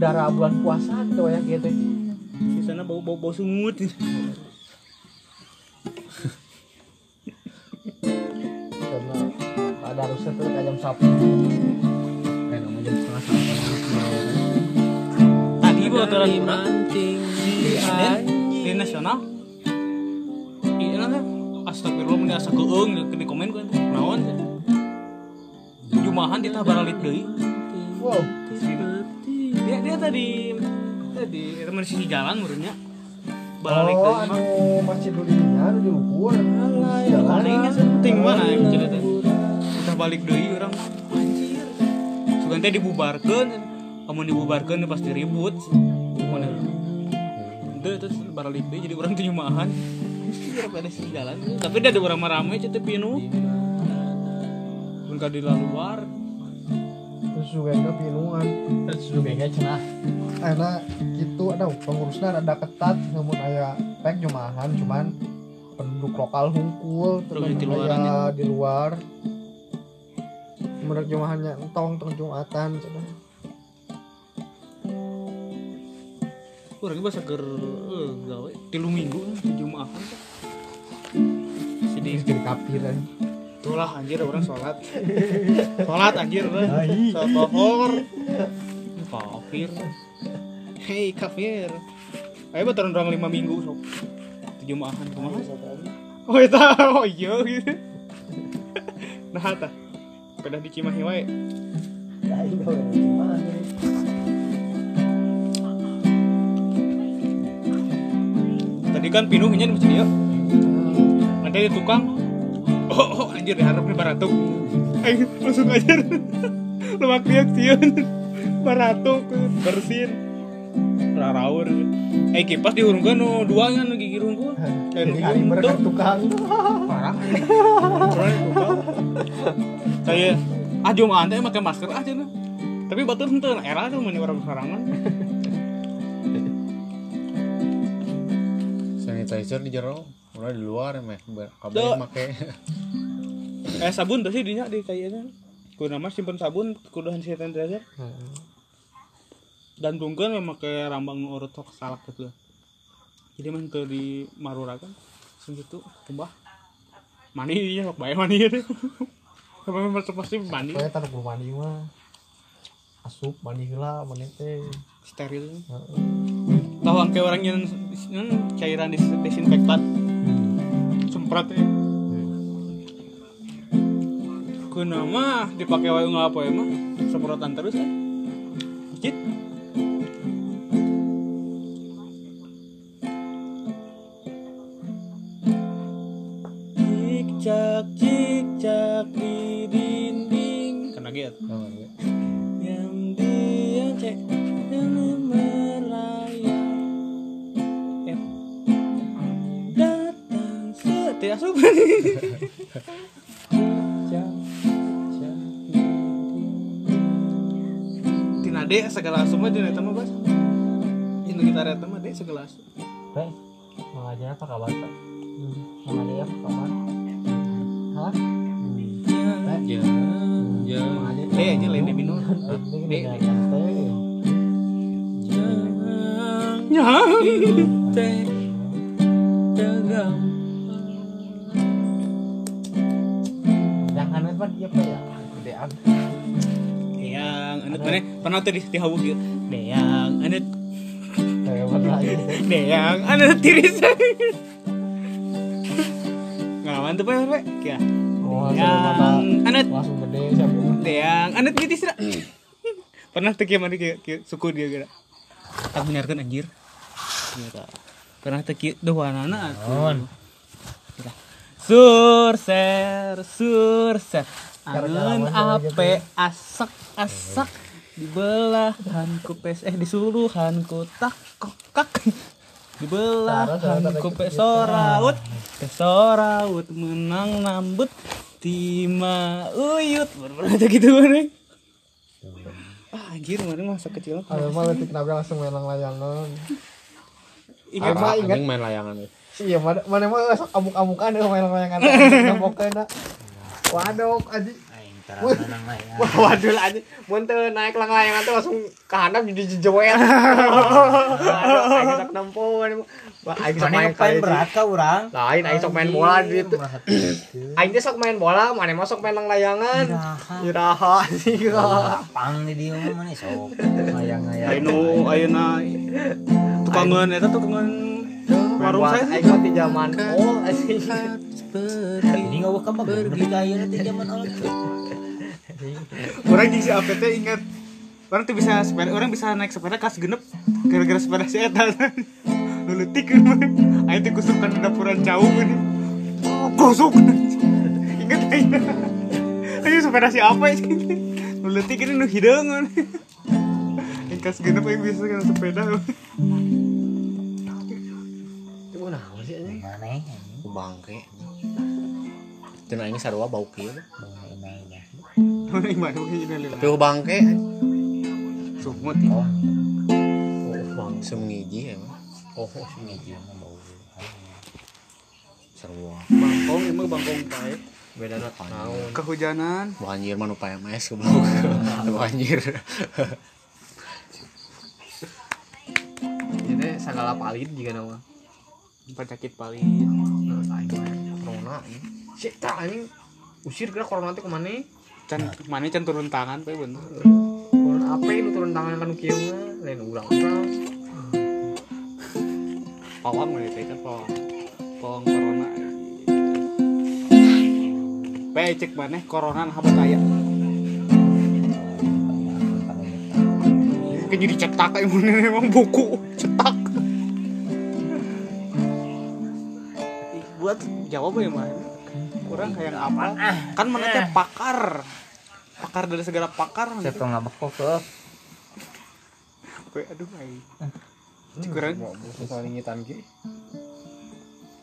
udara bulan puasa gitu ya gitu. Di sana bau bau bau sungut. Karena ada harusnya tuh kayak jam sapu tadi bawa turun mancing di di nasional? Iya lah. Astagfirullah mun asa keung di komen kan naon? Jumahan di tabaralit deui. Wow. Dia dia tadi tadi teman sisi jalan menurutnya balik oh anu masjid dulinya anu diukur jalan palingnya penting mana yang cerita udah balik deui orang sugan teh dibubarkeun kamu dibubarkeun pasti ribut mana? Itu terus balik deui jadi orang tujuh mahan Anjir, pada sisi jalan tapi dia ada orang ramai cerita pinu. Pun di luar terus juga enggak pinuan. Terus juga kayak cenah. Karena gitu ada pengurusnya ada ketat. Namun aya pek jumahan cuman penduduk lokal hungkul. Terus di di luar menurut jumahannya entong tong jumatan cenah. orang ini bahasa ger eh, gawe tilu minggu jumahan sedih jadi kapir ya. itulah anjir orang sholat. Sholat anjir lah sholat pohor kafir. Hei kafir. Ayo buat orang orang lima minggu sok. Tujuh maahan kumaha oh itu oh iya gitu. Nah tah pada di Cimahi wae. Tadi kan pinuhnya di masjid ya ada di tukang. Oh, oh anjir diharap nih baratuk. Ayo langsung aja lemak dia sieun baratuk bersin raraur eh kipas diurungkan no dua kan gigi rungkul jadi hari mereka tukang. Parah. Saya ah jumaan teh pakai masker aja nih tapi batur henteu era tuh meni orang sorangan sanitizer di jero mulai di luar meh kabeh make. Eh sabun tuh sih dinya di kayaknya kudu nama simpen sabun kudu hand sanitizer dan tungkeun memang pakai rambang urut sok salak gitu. Jadi mah ke di marura kan segitu kumbah mani ya sok bae mani itu sama pasti pasti mani. Saya taruh belum mandi mah. Asup mandi heula mani teh. Steril. Tahu angke orang yang cairan dis desinfektan semprot ya kuna mah dipakai wae apa ya mah. Semprotan terus ya Cit. Cik cak cik cak di dinding. Kena gitu Oh, iya. yang dia cek yang merayap. Eh datang setiap subuh Tina dek segala semua di neta mah bos? Ini kita reta mah dek segala teh mengajar apa kabar teh mengajar apa kabar hah Ya, ya. aja lain di minum. Nyang Jangan apa dia apa ya? Gedean. yang anut mana pernah tuh di gitu anut anut tiris ngawan tuh pak ya Oh, yang anut. Langsung gede siapa? deyang anut gitu sih pernah tuh kieu mana kieu suku dia gara tak benerkeun anjir. Gitu. pernah kieu duh wanana atuh Gitu. surser surser anun ape asak asak di belahanku pes eh di suluhanku tak kokak di belahanku pesoraut menang nambut tima uyut tuh gitu mana ah anjir mana masa kecil Ayo mah letik nabi langsung main layangan. ingat Mah ingat. Main layangan euy. Iya, mana mana mah amuk-amukan deh main layangan. Nambokeun Waduh, aji. Wah, waduh lah aji. Mun teu naik lang layangan tuh langsung ke handap jadi jejoet. Aduh, aing sok nempuan. Wah, aing sok main berat ka urang? Lain aing sok main bola gitu. Aing teh sok main bola, mana mah sok main lang layangan. Iraha. Lapang di dieu mah mana sok layang-layang. Ayo ayeuna tukangan eta tukangan warung saya Aing mah di zaman oh asing. Ini enggak buka mah lebih kaya nanti zaman orang. orang jeung si APT ingat orang tuh bisa sepeda orang bisa naik sepeda kas genep gara-gara sepeda si eta lulutik ayo tuh kusukan dapuran jauh ini gosok ingat aja ayo sepeda si apa sih lulutik ini nu hideung yang kas genep ayo bisa kan sepeda Itu naon sih anjing? Mana? Ku bangke. Cenah ini sarua bau kieu. Mana yang mana mungkin ini Tapi ku bangke. sumut Oh, Oh, bang emang. Oh, semngiji mah bau. sarua. bangkong emang bangkong pae Beda naon. kehujanan Banjir mah nu PMS goblok. Banjir. Jadi segala palit juga nama. penyakit paling Nah, mah corona ini. Si tak anjing usir kira corona teh ke mana? can mana can turun tangan pae bener Corona apa itu turun tangan kan kieu mah lain urang urang. Pawang kan pawang pawang corona. Pe cek mana? Corona habat aya kan jadi cetak kayak mana emang buku. Cetak. Buat jawab ya mah kurang kayak apa? Kan mana teh pakar. Pakar dari segala pakar. Saya tuh ngabak kok ke. Aduh ai Cek kurang Soal ngitan ki.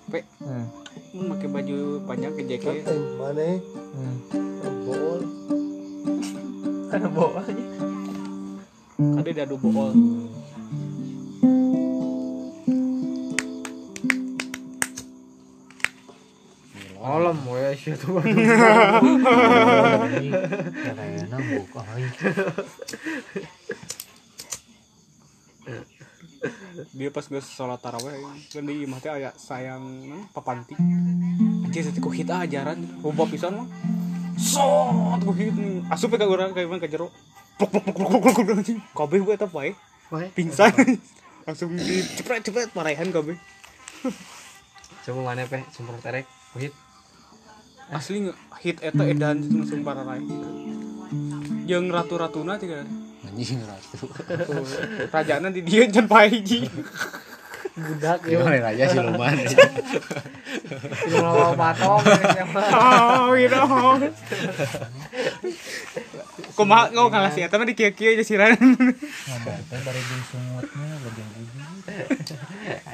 pe Hmm. pakai baju panjang ke jaket Mana? Hmm. Bol. Ada bawa Kade dadu bool. Alam we sih tuh. Kayaknya buka Dia pas gue sholat taraweh kan di imah teh aya sayang nah, papanti. Anjir teh ku hit ajaran. Loba pisan mah. Sot ku hit. Asup ka urang ka imah ka jero. Plok plok plok plok plok plok anjing. Kabeh gue eta bae. Pingsan. Langsung dicepret-cepret marahan kabeh. coba mana pe semprot terek. Wih, Asli hit eta edan itu langsung pararai. Jeung ratu-ratuna tiga. Anjing ratu. Rajana di dia can pae hiji. budak ya. Gimana raja sih lumayan. Lawa patong siapa? Oh, you know. Kumaha ngau kalah si eta mah di kieu-kieu aja siran. Ada teh dari jeung sungutnya bagian biji.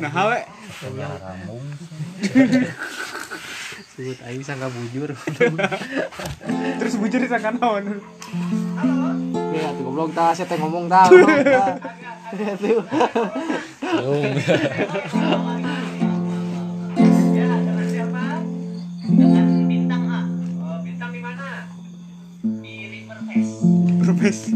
Nah, hawe rambung. Sebut aing sangka bujur. terus bujur disangka naon. Ya, tuh goblok tah, saya teh ngomong tah. goblok tah. Tuh. Yung. Berbes.